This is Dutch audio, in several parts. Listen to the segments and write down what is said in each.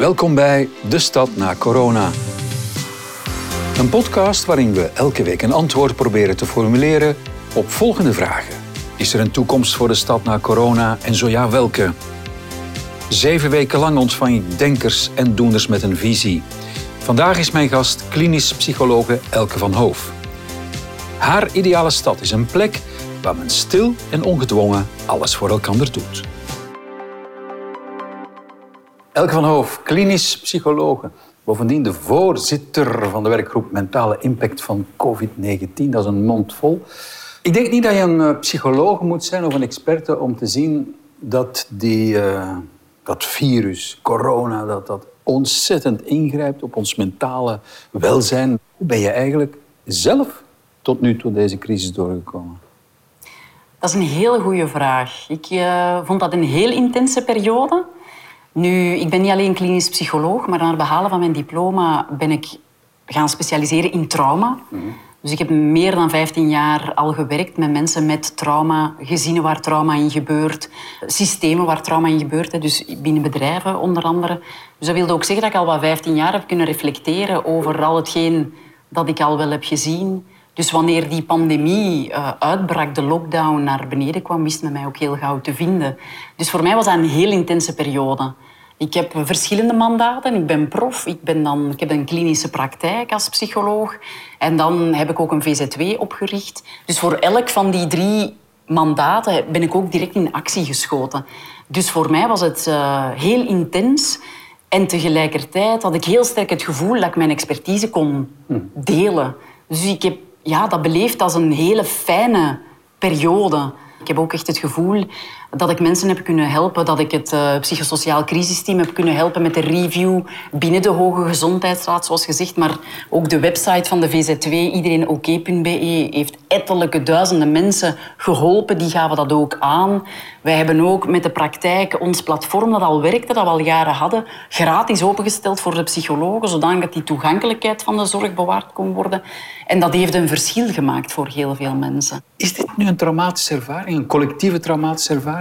Welkom bij De Stad na Corona. Een podcast waarin we elke week een antwoord proberen te formuleren op volgende vragen. Is er een toekomst voor de stad na corona en zo ja, welke? Zeven weken lang ontvang ik denkers en doeners met een visie. Vandaag is mijn gast klinisch psychologe Elke van Hoof. Haar ideale stad is een plek waar men stil en ongedwongen alles voor elkaar doet. Elke van Hoof, klinisch psychologe. Bovendien de voorzitter van de werkgroep Mentale Impact van COVID-19. Dat is een mond vol. Ik denk niet dat je een eh, psycholoog moet zijn of een experte om te zien dat die, uh, dat virus, corona, dat dat ontzettend ingrijpt op ons mentale welzijn. Hoe ben je eigenlijk zelf tot nu toe deze crisis doorgekomen? Dat is een hele goede vraag. Ik uh, vond dat een heel intense periode. Nu, ik ben niet alleen klinisch psycholoog, maar na het behalen van mijn diploma ben ik gaan specialiseren in trauma. Dus ik heb meer dan 15 jaar al gewerkt met mensen met trauma, gezinnen waar trauma in gebeurt, systemen waar trauma in gebeurt, dus binnen bedrijven onder andere. Dus dat wilde ook zeggen dat ik al wat 15 jaar heb kunnen reflecteren over al hetgeen dat ik al wel heb gezien. Dus wanneer die pandemie uh, uitbrak, de lockdown naar beneden kwam, wist men mij ook heel gauw te vinden. Dus voor mij was dat een heel intense periode. Ik heb verschillende mandaten. Ik ben prof, ik, ben dan, ik heb een klinische praktijk als psycholoog. En dan heb ik ook een VZW opgericht. Dus voor elk van die drie mandaten ben ik ook direct in actie geschoten. Dus voor mij was het uh, heel intens. En tegelijkertijd had ik heel sterk het gevoel dat ik mijn expertise kon delen. Dus ik heb ja, dat beleefd als een hele fijne periode. Ik heb ook echt het gevoel dat ik mensen heb kunnen helpen, dat ik het uh, psychosociaal crisisteam heb kunnen helpen met de review binnen de Hoge Gezondheidsraad, zoals gezegd. Maar ook de website van de VZW, iedereenoké.be, heeft ettelijke duizenden mensen geholpen. Die gaven dat ook aan. Wij hebben ook met de praktijk ons platform dat al werkte, dat we al jaren hadden, gratis opengesteld voor de psychologen, zodat die toegankelijkheid van de zorg bewaard kon worden. En dat heeft een verschil gemaakt voor heel veel mensen. Is dit nu een traumatische ervaring, een collectieve traumatische ervaring?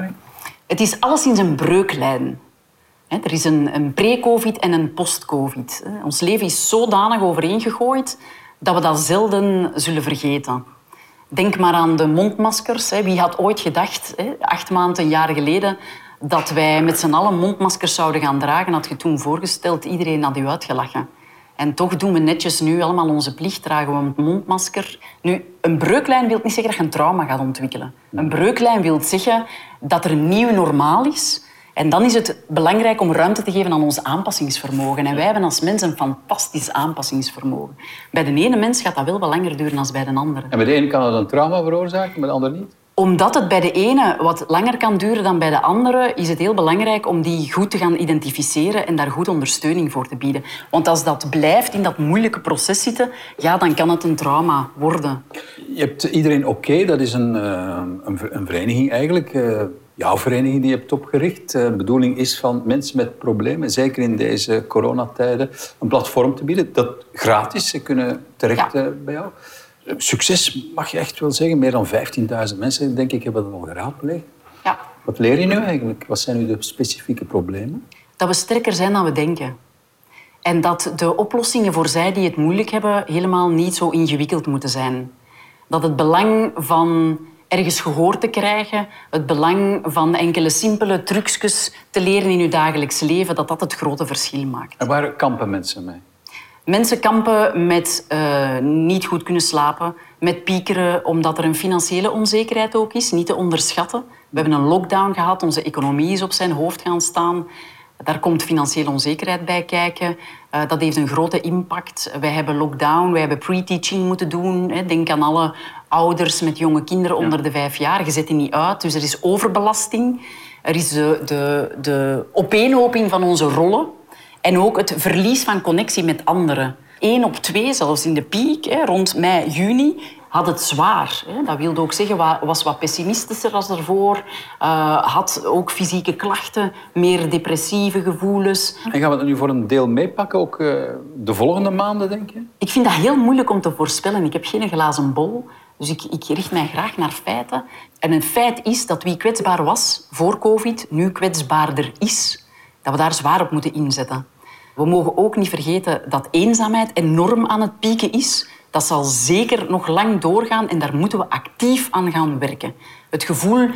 Het is alleszins een breuklijn. Er is een, pre-covid en een post-covid. Ons leven is zodanig overeengegooid dat we dat zelden zullen vergeten. Denk maar aan de mondmaskers. Wie had ooit gedacht, acht maanden, een jaar geleden, dat wij met z'n allen mondmaskers zouden gaan dragen? Had je toen voorgesteld, iedereen had u uitgelachen. En toch doen we netjes nu allemaal onze plicht, dragen we een mondmasker. Nu, een breuklijn wil niet zeggen dat je een trauma gaat ontwikkelen. Een breuklijn wil zeggen dat er een nieuw normaal is. En dan is het belangrijk om ruimte te geven aan ons aanpassingsvermogen. En wij hebben als mens een fantastisch aanpassingsvermogen. Bij de ene mens gaat dat wel langer duren dan bij de andere. En bij de ene kan het een trauma veroorzaken, bij de andere niet? Omdat het bij de ene wat langer kan duren dan bij de andere, is het heel belangrijk om die goed te gaan identificeren en daar goed ondersteuning voor te bieden. Want als dat blijft in dat moeilijke proces zitten, ja, dan kan het een trauma worden. Je hebt iedereen oké, dat is een, uh, een, een, vereniging eigenlijk. Uh, jouw vereniging die je hebt opgericht. Uh, de bedoeling is van mensen met problemen, zeker in deze coronatijden, een platform te bieden dat gratis ze kunnen terecht ja. bij jou succes mag je echt wel zeggen. Meer dan 15.000 mensen, denk ik, hebben dat al geraadpleegd. Ja. Wat leer je nu eigenlijk? Wat zijn nu de specifieke problemen? Dat we sterker zijn dan we denken. En dat de oplossingen voor zij die het moeilijk hebben helemaal niet zo ingewikkeld moeten zijn. Dat het belang van ergens gehoord te krijgen, het belang van enkele simpele trucjes te leren in uw dagelijks leven, dat dat het grote verschil maakt. En waar kampen mensen mee? Mensen kampen met uh, niet goed kunnen slapen, met piekeren omdat er een financiële onzekerheid ook is, niet te onderschatten. We hebben een lockdown gehad, onze economie is op zijn hoofd gaan staan. Daar komt financiële onzekerheid bij kijken. Uh, dat heeft een grote impact. Wij hebben lockdown, wij hebben pre-teaching moeten doen. Hè. Denk aan alle ouders met jonge kinderen onder de vijf jaar. Je zet die niet uit, dus er is overbelasting. Er is de, de, de opeenhoping van onze rollen. En ook het verlies van connectie met anderen. Eén op twee, zelfs in de piek, rond mei, juni, had het zwaar. Dat wilde ook zeggen, was wat pessimistischer als ervoor. Uh, had ook fysieke klachten, meer depressieve gevoelens. En gaan we dat nu voor een deel meepakken, ook uh, de volgende maanden, denk je? Ik vind dat heel moeilijk om te voorspellen. Ik heb geen glazen bol. Dus ik, ik richt mij graag naar feiten. En een feit is dat wie kwetsbaar was voor COVID, nu kwetsbaarder is dat we daar zwaar op moeten inzetten. We mogen ook niet vergeten dat eenzaamheid enorm aan het pieken is. Dat zal zeker nog lang doorgaan en daar moeten we actief aan gaan werken. Het gevoel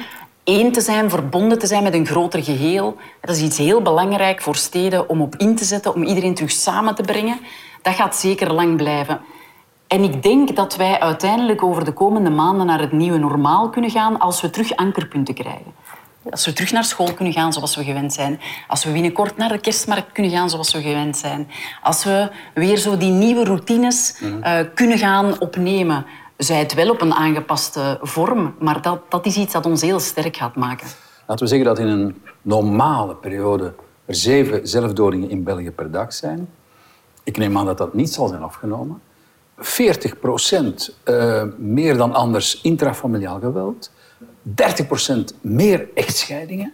één te zijn, verbonden te zijn met een groter geheel, dat is iets heel belangrijk voor steden om op in te zetten, om iedereen terug samen te brengen. Dat gaat zeker lang blijven. En ik denk dat wij uiteindelijk over de komende maanden naar het nieuwe normaal kunnen gaan als we terug ankerpunten krijgen. Als we terug naar school kunnen gaan zoals we gewend zijn. Als we binnenkort naar de kerstmarkt kunnen gaan zoals we gewend zijn. Als we weer zo die nieuwe routines uh, kunnen gaan opnemen. Zij het wel op een aangepaste vorm, maar dat, dat is iets dat ons heel sterk gaat maken. Laten we zeggen dat in een normale periode er zeven zelfdodingen in België per dag zijn. Ik neem aan dat dat niet zal zijn afgenomen. 40 procent uh, meer dan anders intrafamiliaal geweld. 30% meer echtscheidingen.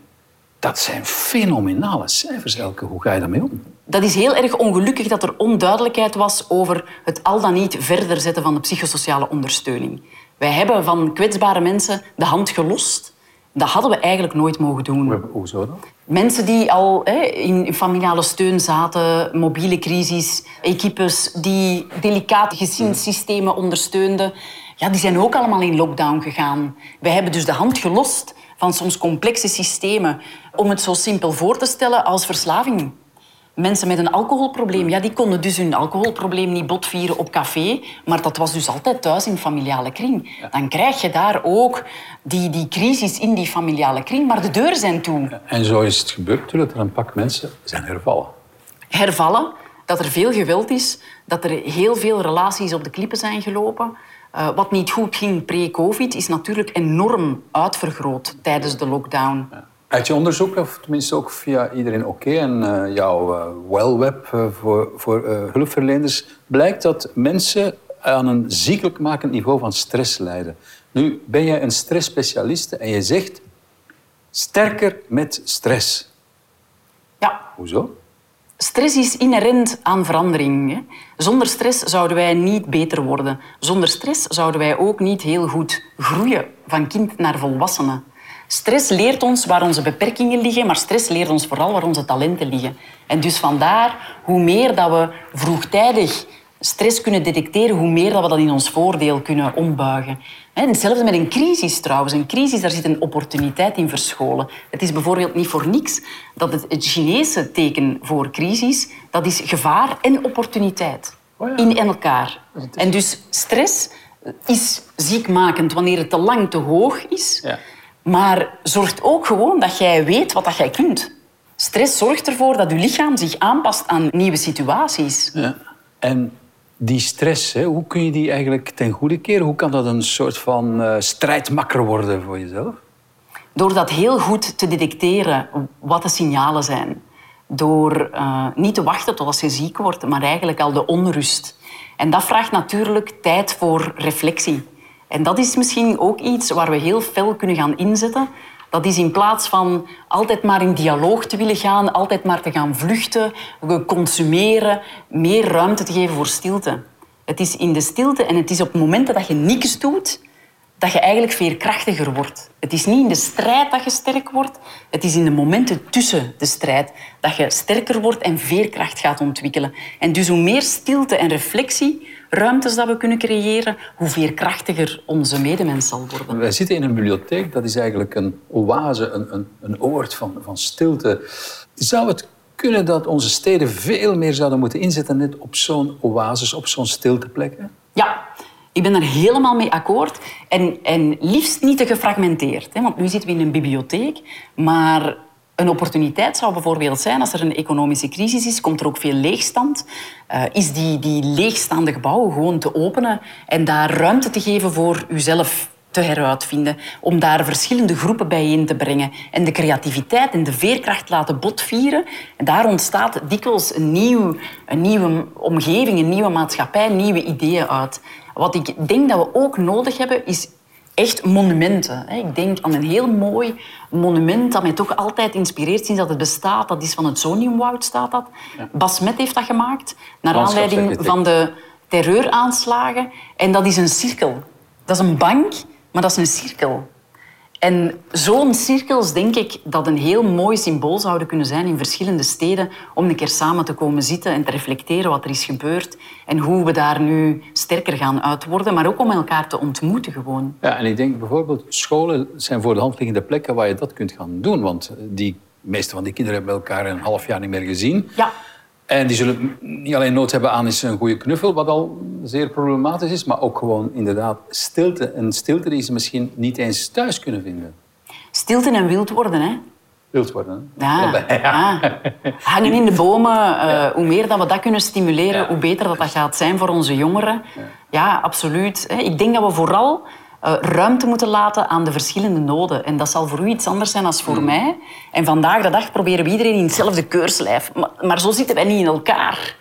Dat zijn fenomenale cijfers, Elke. Hoe ga je daarmee om? Dat is heel erg ongelukkig dat er onduidelijkheid was over het al dan niet verder zetten van de psychosociale ondersteuning. Wij hebben van kwetsbare mensen de hand gelost. Dat hadden we eigenlijk nooit mogen doen. Hoezo dan? Mensen die al hè, in familiale steun zaten, mobiele crisis, equipes die delicate gezinssystemen ondersteunden ja, die zijn ook allemaal in lockdown gegaan. Wij hebben dus de hand gelost van soms complexe systemen. Om het zo simpel voor te stellen als verslaving. Mensen met een alcoholprobleem, ja, die konden dus hun alcoholprobleem niet botvieren op café, maar dat was dus altijd thuis in familiale kring. Dan krijg je daar ook die, die crisis in die familiale kring, maar de deuren zijn toe. En zo is het gebeurd dat er een pak mensen zijn hervallen. Hervallen, dat er veel geweld is, dat er heel veel relaties op de klippen zijn gelopen. Uh, wat niet goed ging pre-COVID is natuurlijk enorm uitvergroot tijdens de lockdown. Ja. Uit je onderzoek, of tenminste ook via iedereen oké en uh, jouw uh, wellweb voor, voor hulpverleners, blijkt dat mensen aan een ziekelijk makend niveau van stress lijden. Nu ben jij een stressspecialiste en je zegt sterker met stress. Ja. Hoezo? Stress is inherent aan verandering. Zonder stress zouden wij niet beter worden. Zonder stress zouden wij ook niet heel goed groeien van kind naar volwassene. Stress leert ons waar onze beperkingen liggen, maar stress leert ons vooral waar onze talenten liggen. En dus vandaar, hoe meer dat we vroegtijdig stress kunnen detecteren, hoe meer dat we dat in ons voordeel kunnen ombuigen. Hetzelfde met een crisis trouwens. Een crisis, daar zit een opportuniteit in verscholen. Het is bijvoorbeeld niet voor niks dat het, het Chinese teken voor crisis, dat is gevaar en opportuniteit. Oh in elkaar. En dus stress is ziekmakend wanneer het te lang te hoog is. Ja. Maar zorgt ook gewoon dat jij weet wat dat jij kunt. Stress zorgt ervoor dat je lichaam zich aanpast aan nieuwe situaties. Ja. En die stress, hè, hoe kun je die eigenlijk ten goede keren? Hoe kan dat een soort van uh, strijdmakker worden voor jezelf? Door dat heel goed te detecteren wat de signalen zijn. Door uh, niet te wachten tot als je ziek wordt, maar eigenlijk al de onrust. En dat vraagt natuurlijk tijd voor reflectie. En dat is misschien ook iets waar we heel fel kunnen gaan inzetten. Dat is in plaats van altijd maar in dialoog te willen gaan, altijd maar te gaan vluchten, consumeren, meer ruimte te geven voor stilte. Het is in de stilte en het is op momenten dat je niks doet, dat je eigenlijk veerkrachtiger wordt. Het is niet in de strijd dat je sterk wordt, het is in de momenten tussen de strijd dat je sterker wordt en veerkracht gaat ontwikkelen. En dus hoe meer stilte en reflectie, ruimtes dat we kunnen creëren, hoe veerkrachtiger onze medemens zal worden. Wij zitten in een bibliotheek, dat is eigenlijk een oase, een, een, een oord van, van stilte. Zou het kunnen dat onze steden veel meer zouden moeten inzetten net op zo'n oasis, op zo'n stilteplekken? Ja, ik ben er helemaal mee akkoord. En, en liefst niet te gefragmenteerd. Hè? Want nu zitten we in een bibliotheek, maar een opportuniteit zou bijvoorbeeld zijn, als er een economische crisis is, komt er ook veel leegstand, uh, is die, die leegstaande gebouwen gewoon te openen en daar ruimte te geven voor uzelf te heruitvinden, om daar verschillende groepen bijeen te brengen en de creativiteit en de veerkracht laten botvieren. En daar ontstaat dikwijls een, nieuw, een nieuwe omgeving, een nieuwe maatschappij, nieuwe ideeën uit. Wat ik denk dat we ook nodig hebben, is echt monumenten. Ik denk aan een heel mooi monument dat mij toch altijd inspireert sinds dat het bestaat. Dat is van het Zoniumwoud, staat dat. Basmet heeft dat gemaakt, naar aanleiding van de terreuraanslagen. En dat is een cirkel. Dat is een bank, maar dat is een cirkel. En zo'n cirkels denk ik dat een heel mooi symbool zouden kunnen zijn in verschillende steden om een keer samen te komen zitten en te reflecteren wat er is gebeurd en hoe we daar nu sterker gaan uit worden, maar ook om elkaar te ontmoeten gewoon. Ja, en ik denk bijvoorbeeld scholen zijn voor de hand liggende plekken waar je dat kunt gaan doen, want die meeste van die kinderen hebben elkaar een half jaar niet meer gezien. Ja. En die zullen niet alleen nood hebben aan een goede knuffel, wat al zeer problematisch is, maar ook gewoon inderdaad stilte. Een stilte die ze misschien niet eens thuis kunnen vinden. Stilte en wild worden, hè? Wild worden, hè? Ja, ja. Hangen in de bomen. Uh, hoe meer dat we dat kunnen stimuleren, hoe beter dat, dat gaat zijn voor onze jongeren. Ja, absoluut. Ik denk dat we vooral uh, ruimte moeten laten aan de verschillende noden. En dat zal voor u iets anders zijn dan voor hmm. mij. En vandaag de dag proberen we iedereen in hetzelfde keurslijf. Maar, maar, zo zitten wij niet in elkaar.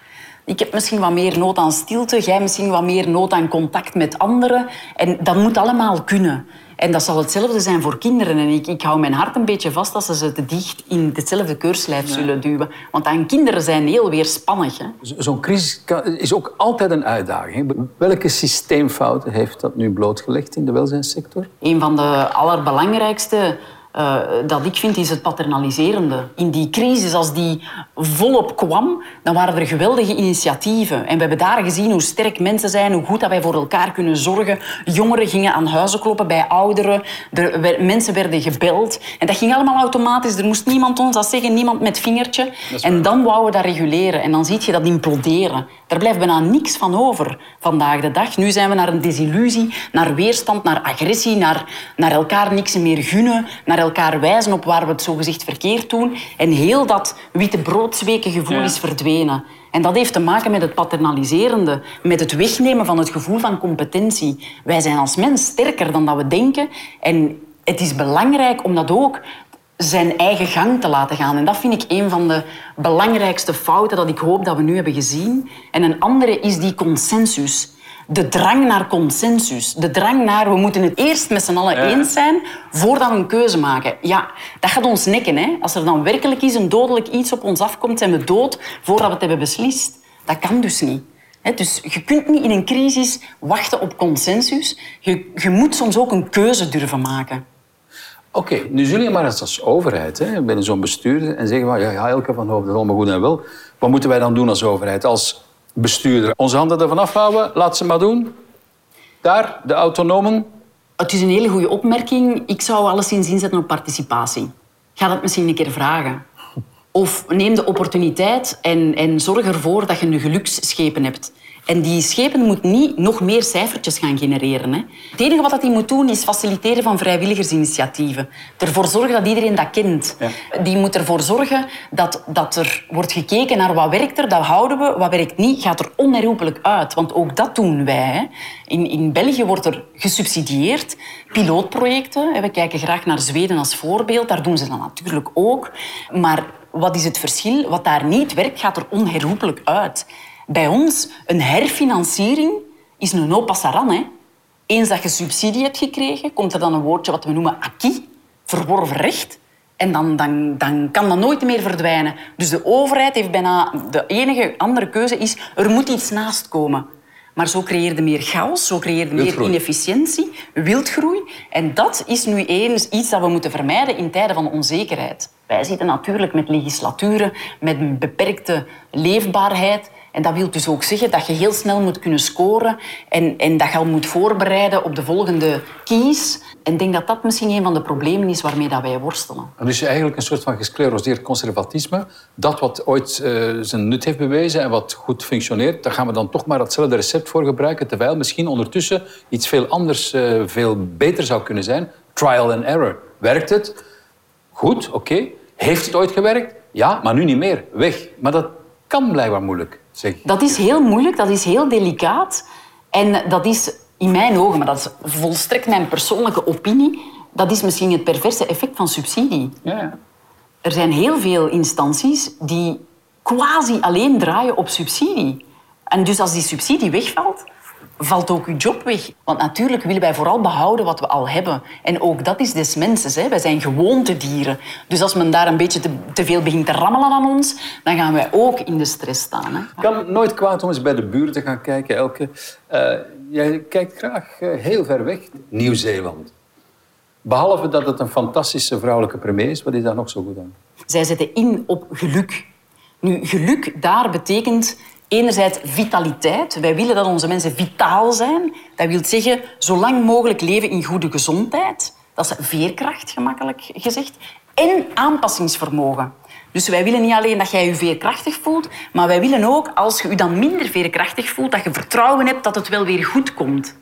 Ik heb misschien wat meer nood aan stilte, jij misschien wat meer nood aan contact met anderen. En dat moet allemaal kunnen. En dat zal hetzelfde zijn voor kinderen. En ik, ik hou mijn hart een beetje vast als ze ze te dicht in hetzelfde keurslijf zullen duwen. Want aan kinderen zijn heel weerspannig. Zo'n crisis is ook altijd een uitdaging. Welke systeemfouten heeft dat nu blootgelegd in de welzijnssector? Een van de allerbelangrijkste uh, dat ik vind, is het paternaliserende. In die crisis, als die volop kwam, dan waren er geweldige initiatieven. En we hebben daar gezien hoe sterk mensen zijn, hoe goed dat wij voor elkaar kunnen zorgen. Jongeren gingen aan huizen kloppen bij ouderen. Er, mensen werden gebeld. En dat ging allemaal automatisch. Er moest niemand ons dat zeggen, niemand met vingertje. En dan wouden we dat reguleren. En dan zie je dat imploderen. Daar blijft bijna niks van over vandaag de dag. Nu zijn we naar een desillusie, naar weerstand, naar agressie, naar, naar elkaar niks meer gunnen, naar elkaar wijzen op waar we het zogezegd verkeerd doen. En heel dat witte broodsweken gevoel is verdwenen. En dat heeft te maken met het paternaliserende, met het wegnemen van het gevoel van competentie. Wij zijn als mens sterker dan dat we denken. En het is belangrijk om dat ook zijn eigen gang te laten gaan. En dat vind ik een van de belangrijkste fouten dat ik hoop dat we nu hebben gezien. En een andere is die consensus. De drang naar consensus. De drang naar, we moeten het eerst met z'n allen eens zijn voordat we een keuze maken. Ja, dat gaat ons nekken. Hè? Als er dan werkelijk is een dodelijk iets op ons afkomt, zijn we dood voordat we het hebben beslist. Dat kan dus niet. Dus je kunt niet in een crisis wachten op consensus. Je, je moet soms ook een keuze durven maken. Oké, nu zullen je maar eens als overheid hè, binnen zo'n bestuur en zeggen van ja, ja Elke van Hoofd, dat is allemaal goed en wel. Wat moeten wij dan doen als overheid, als bestuurder? Onze handen ervan afhouden, laat ze maar doen. Daar, de autonomen. Het is een hele goede opmerking. Ik zou alleszins inzetten op participatie. Ga dat misschien een keer vragen. Of neem de opportuniteit en, en zorg ervoor dat je een geluksschepen hebt. En die schepen moeten niet nog meer cijfertjes gaan genereren. Hè. Het enige wat hij moet doen is faciliteren van vrijwilligersinitiatieven. Ervoor zorgen dat iedereen dat kent. Die moet ervoor zorgen dat, dat er wordt gekeken naar wat werkt er, dat houden we. Wat werkt niet, gaat er onherroepelijk uit. Want ook dat doen wij. Hè. In, in België wordt er gesubsidieerd. Pilootprojecten. We kijken graag naar Zweden als voorbeeld. Daar doen ze dat natuurlijk ook. Maar wat is het verschil? Wat daar niet werkt, gaat er onherroepelijk uit. Bij ons, een herfinanciering is een no passaran. Hè. Eens dat je subsidie hebt gekregen, komt er dan een woordje wat we noemen acquis, verworven recht. En dan, dan, dan kan dat nooit meer verdwijnen. Dus de overheid heeft bijna... De enige andere keuze is, er moet iets naast komen. Maar zo creëerde meer chaos, zo creëerde meer inefficiëntie, wildgroei. En dat is nu eens iets dat we moeten vermijden in tijden van onzekerheid. Wij zitten natuurlijk met legislaturen, met een beperkte leefbaarheid. En dat wil dus ook zeggen dat je heel snel moet kunnen scoren en, en dat je al moet voorbereiden op de volgende kies. En ik denk dat dat misschien een van de problemen is waarmee dat wij worstelen. Dus eigenlijk een soort van gescleroseerd conservatisme. Dat wat ooit uh, zijn nut heeft bewezen en wat goed functioneert, daar gaan we dan toch maar hetzelfde recept voor gebruiken. Terwijl misschien ondertussen iets veel anders, uh, veel beter zou kunnen zijn. Trial and error. Werkt het? Goed, oké. Heeft het ooit gewerkt? Ja, maar nu niet meer. Weg. Maar dat kan blijkbaar moeilijk. Zeg. Dat is heel moeilijk, dat is heel delicaat. En dat is in mijn ogen, maar dat is volstrekt mijn persoonlijke opinie, dat is misschien het perverse effect van subsidie. Ja. Er zijn heel veel instanties die quasi alleen draaien op subsidie. En dus als die subsidie wegvalt, valt ook uw job weg. Want natuurlijk willen wij vooral behouden wat we al hebben. En ook dat is des mensen. Hè. Wij zijn gewoontedieren. Dus als men daar een beetje te, te, veel begint te rammelen aan ons, dan gaan wij ook in de stress staan. Hè. kan nooit kwaad om eens bij de buren te gaan kijken, Elke. Uh, jij kijkt graag uh, heel ver weg. Nieuw-Zeeland. Behalve dat het een fantastische vrouwelijke premier is, wat is daar nog zo goed aan? Zij zetten in op geluk. Nu, geluk daar betekent enerzijds vitaliteit. Wij willen dat onze mensen vitaal zijn. Dat wil zeggen, zo lang mogelijk leven in goede gezondheid. Dat is veerkracht, gemakkelijk gezegd. En aanpassingsvermogen. Dus wij willen niet alleen dat jij je veerkrachtig voelt, maar wij willen ook, als je je dan minder veerkrachtig voelt, dat je vertrouwen hebt dat het wel weer goed komt.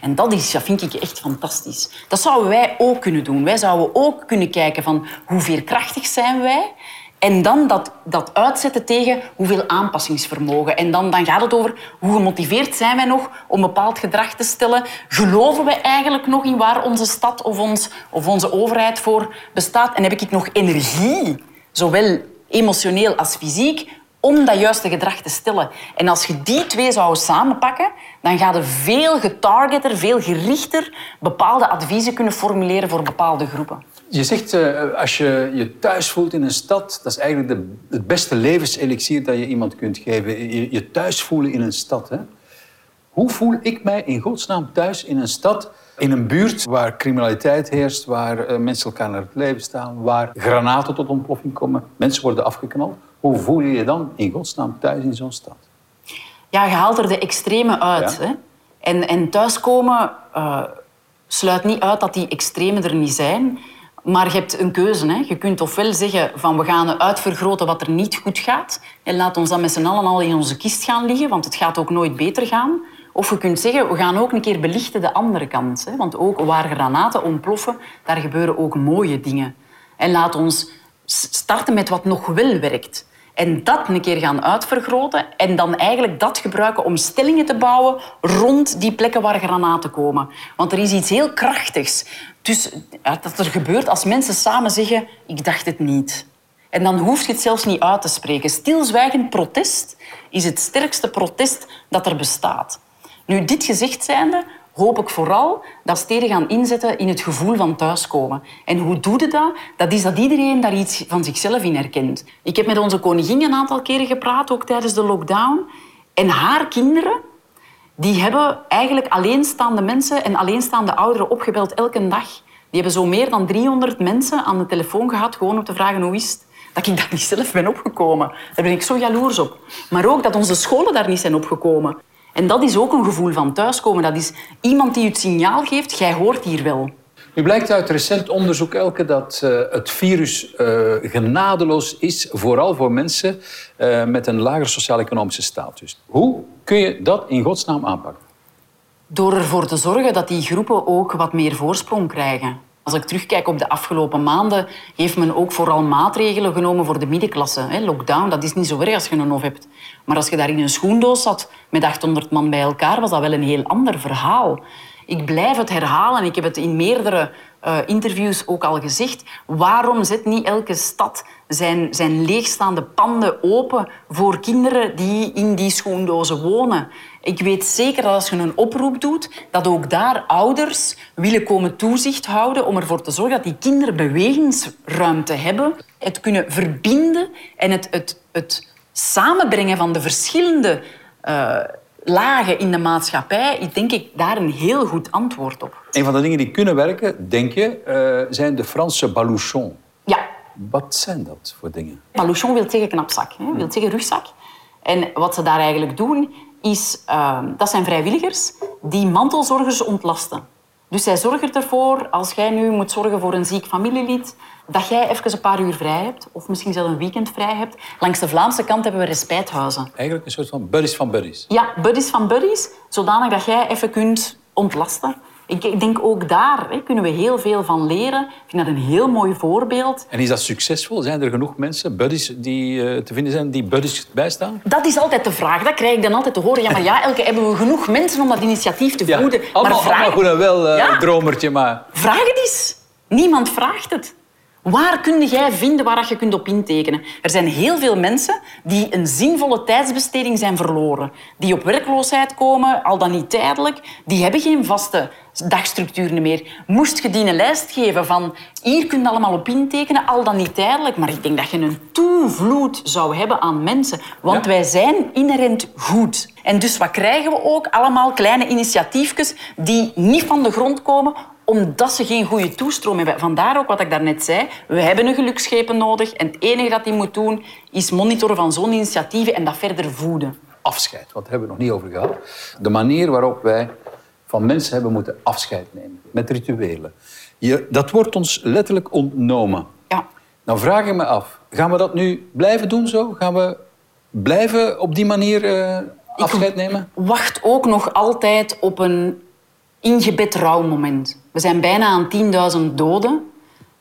En dat, is, dat vind ik echt fantastisch. Dat zouden wij ook kunnen doen. Wij zouden ook kunnen kijken van hoe veerkrachtig zijn wij en dan dat, dat uitzetten tegen hoeveel aanpassingsvermogen. En dan, dan gaat het over hoe gemotiveerd zijn wij nog om bepaald gedrag te stellen. Geloven we eigenlijk nog in waar onze stad of, ons, of onze overheid voor bestaat? En heb ik nog energie, zowel emotioneel als fysiek, om dat juiste gedrag te stellen. En als je die twee zou samenpakken, dan ga je veel getargeter, veel gerichter bepaalde adviezen kunnen formuleren voor bepaalde groepen. Je zegt, uh, als je je thuis voelt in een stad, dat is eigenlijk de, het beste levenselixier dat je iemand kunt geven. Je, thuis voelen in een stad. Hè? Hoe voel ik mij in godsnaam thuis in een stad, in een buurt waar criminaliteit heerst, waar uh, mensen elkaar naar het leven staan, waar granaten tot ontploffing komen, mensen worden afgeknald? Hoe voel je je dan in godsnaam thuis in zo'n stad? Ja, je haalt er de extreme uit. Hè? En, en thuiskomen uh, sluit niet uit dat die extremen er niet zijn. Maar je hebt een keuze. Hè. Je kunt ofwel zeggen van we gaan uitvergroten wat er niet goed gaat en laat ons dan met z'n allen al in onze kist gaan liggen, want het gaat ook nooit beter gaan. Of je kunt zeggen, we gaan ook een keer belichten de andere kant. Hè. Want ook waar granaten ontploffen, daar gebeuren ook mooie dingen. En laat ons starten met wat nog wel werkt. En dat een keer gaan uitvergroten en dan eigenlijk dat gebruiken om stellingen te bouwen rond die plekken waar granaten komen. Want er is iets heel krachtigs. Dus dat er gebeurt als mensen samen zeggen, ik dacht het niet. En dan hoef je het zelfs niet uit te spreken. Stilzwijgend protest is het sterkste protest dat er bestaat. Nu, dit gezegd zijnde, hoop ik vooral dat steden gaan inzetten in het gevoel van thuiskomen. En hoe doe je dat? Dat is dat iedereen daar iets van zichzelf in herkent. Ik heb met onze koningin een aantal keren gepraat, ook tijdens de lockdown. En haar kinderen, die hebben eigenlijk alleenstaande mensen en alleenstaande ouderen opgebeld elke dag. Die hebben zo meer dan 300 mensen aan de telefoon gehad, gewoon om te vragen hoe is het. Dat ik daar niet zelf ben opgekomen. Daar ben ik zo jaloers op. Maar ook dat onze scholen daar niet zijn opgekomen. En dat is ook een gevoel van thuiskomen. Dat is iemand die het signaal geeft, jij hoort hier wel. Nu blijkt uit recent onderzoek, Elke, dat uh, het virus uh, genadeloos is, vooral voor mensen uh, met een lagere sociaal-economische status. Hoe kun je dat in godsnaam aanpakken? Door ervoor te zorgen dat die groepen ook wat meer voorsprong krijgen. Als ik terugkijk op de afgelopen maanden, heeft men ook vooral maatregelen genomen voor de middenklasse. Lockdown, dat is niet zo erg als je een hof hebt. Maar als je daar in een schoendoos zat met 800 man bij elkaar, was dat wel een heel ander verhaal. Ik blijf het herhalen, ik heb het in meerdere uh, interviews ook al gezegd. Waarom zet niet elke stad zijn, zijn leegstaande panden open voor kinderen die in die schoendozen wonen? Ik weet zeker dat als je een oproep doet, dat ook daar ouders willen komen toezicht houden om ervoor te zorgen dat die kinderen bewegingsruimte hebben. Het kunnen verbinden en het, het, het samenbrengen van de verschillende uh, lagen in de maatschappij, ik denk ik daar een heel goed antwoord op. Een van de dingen die kunnen werken, denk je, uh, zijn de Franse balouchons. Ja. Wat zijn dat voor dingen? Balouchon wil zeggen knapzak, hè? wil zeggen rugzak. En wat ze daar eigenlijk doen, is... Uh, dat zijn vrijwilligers die mantelzorgers ontlasten. Dus zij zorgen ervoor, als jij nu moet zorgen voor een ziek familielid, dat jij even een paar uur vrij hebt, of misschien zelfs een weekend vrij hebt. Langs de Vlaamse kant hebben we respijthuizen. Eigenlijk een soort van buddies van buddies. Ja, buddies van buddies, zodanig dat jij even kunt ontlasten. Ik denk ook daar hè, kunnen we heel veel van leren. Ik vind dat een heel mooi voorbeeld. En is dat succesvol? Zijn er genoeg mensen, buddies, die uh, te vinden zijn die buddies bijstaan? Dat is altijd de vraag. Dat krijg ik dan altijd te horen. Ja, maar ja, Elke, hebben we genoeg mensen om dat initiatief te voeden? Ja, allemaal, maar vraag... allemaal goed en wel, uh, ja. dromertje, maar... Vraag het eens. Niemand vraagt het. Waar kun jij vinden waar je kunt op intekenen? Er zijn heel veel mensen die een zinvolle tijdsbesteding zijn verloren. Die op werkloosheid komen, al dan niet tijdelijk. Die hebben geen vaste dagstructuren meer. Moest je die een lijst geven van hier kun je allemaal op intekenen, al dan niet tijdelijk. Maar ik denk dat je een toevloed zou hebben aan mensen. Want ja. wij zijn inherent goed. En dus wat krijgen we ook? Allemaal kleine initiatiefjes die niet van de grond komen omdat ze geen goede toestroom hebben. Vandaar ook wat ik daarnet zei. We hebben een geluksschepen nodig. En het enige dat die moet doen, is monitoren van zo'n initiatieven en dat verder voeden. Afscheid, wat hebben we nog niet over gehad. De manier waarop wij van mensen hebben moeten afscheid nemen. Met rituelen. Je, dat wordt ons letterlijk ontnomen. Ja. Nou vraag ik me af, gaan we dat nu blijven doen zo? Gaan we blijven op die manier uh, afscheid nemen? Wacht ook nog altijd op een ingebed rouwmoment. We zijn bijna aan 10.000 doden.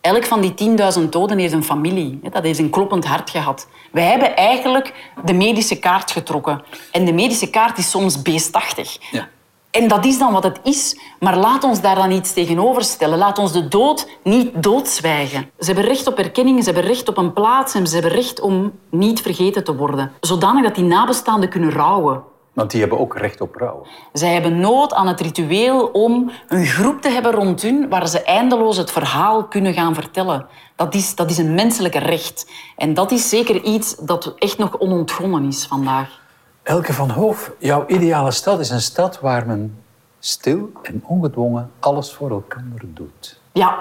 Elk van die 10.000 doden heeft een familie. Dat heeft een kloppend hart gehad. Wij hebben eigenlijk de medische kaart getrokken. En de medische kaart is soms beestachtig. Ja. En dat is dan wat het is. Maar laat ons daar dan iets tegenover stellen. Laat ons de dood niet doodzwijgen. Ze hebben recht op erkenning, ze hebben recht op een plaats en ze hebben recht om niet vergeten te worden. Zodanig dat die nabestaanden kunnen rouwen. Want die hebben ook recht op rouw. Zij hebben nood aan het ritueel om een groep te hebben rond hun waar ze eindeloos het verhaal kunnen gaan vertellen. Dat is, dat is een menselijk recht. En dat is zeker iets dat echt nog onontgonnen is vandaag. Elke van Hoof, jouw ideale stad is een stad waar men stil en ongedwongen alles voor elkaar doet. Ja.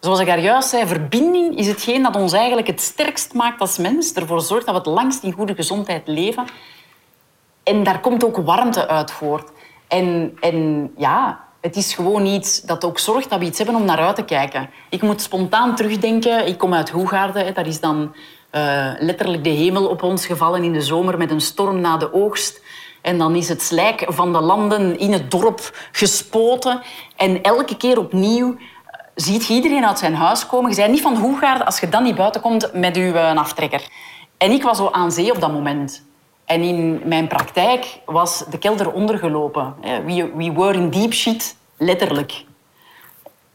Zoals ik daar juist zei, verbinding is hetgeen dat ons eigenlijk het sterkst maakt als mens. Ervoor zorgt dat we het langst in goede gezondheid leven. En daar komt ook warmte uit voort. En, en ja, het is gewoon iets dat ook zorgt dat we iets hebben om naar uit te kijken. Ik moet spontaan terugdenken. Ik kom uit Hoegaarden. Dat is dan uh, letterlijk de hemel op ons gevallen in de zomer met een storm na de oogst. En dan is het slijk van de landen in het dorp gespoten. En elke keer opnieuw eh, ziet iedereen uit zijn huis komen. Je bent niet van Hoegaarden als je dan niet buiten komt met je uh, aftrekker. En ik was zo aan zee op dat moment. En in mijn praktijk was de kelder ondergelopen. We, we were in deep shit, letterlijk.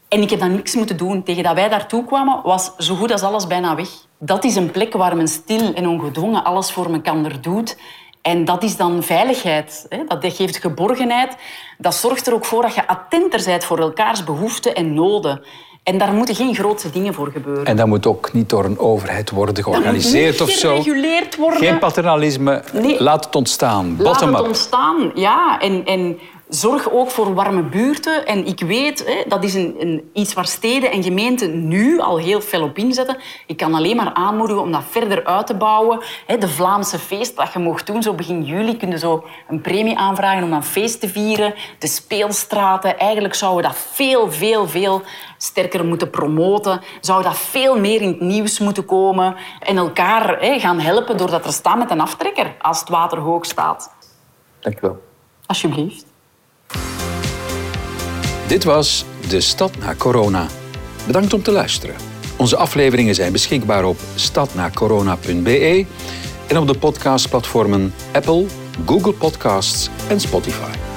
En ik heb dan niks moeten doen. Tegen dat wij daartoe kwamen, was zo goed als alles bijna weg. Dat is een plek waar men stil en ongedwongen alles voor elkaar doet. En dat is dan veiligheid. Dat geeft geborgenheid. Dat zorgt er ook voor dat je attenter bent voor elkaars behoeften en noden. En daar moeten geen grootse dingen voor gebeuren. En dat moet ook niet door een overheid worden georganiseerd of zo. gereguleerd worden. Geen paternalisme. Laat het ontstaan. Laat het ontstaan, ja. En, en Zorg ook voor warme buurten. En ik weet, hè, dat is een, een, iets waar steden en gemeenten nu al heel fel op inzetten. Ik kan alleen maar aanmoedigen om dat verder uit te bouwen. De Vlaamse feest dat je mocht doen, zo begin juli, kun je zo een premie aanvragen om een feest te vieren. De speelstraten, eigenlijk zouden we dat veel, veel, veel sterker moeten promoten. Zou dat veel meer in het nieuws moeten komen. En elkaar hè, gaan helpen doordat er staan met een aftrekker als het water hoog staat. Dank je wel. Alsjeblieft. Dit was De Stad na Corona. Bedankt om te luisteren. Onze afleveringen zijn beschikbaar op stadnacorona.be en op de podcastplatformen Apple, Google Podcasts en Spotify.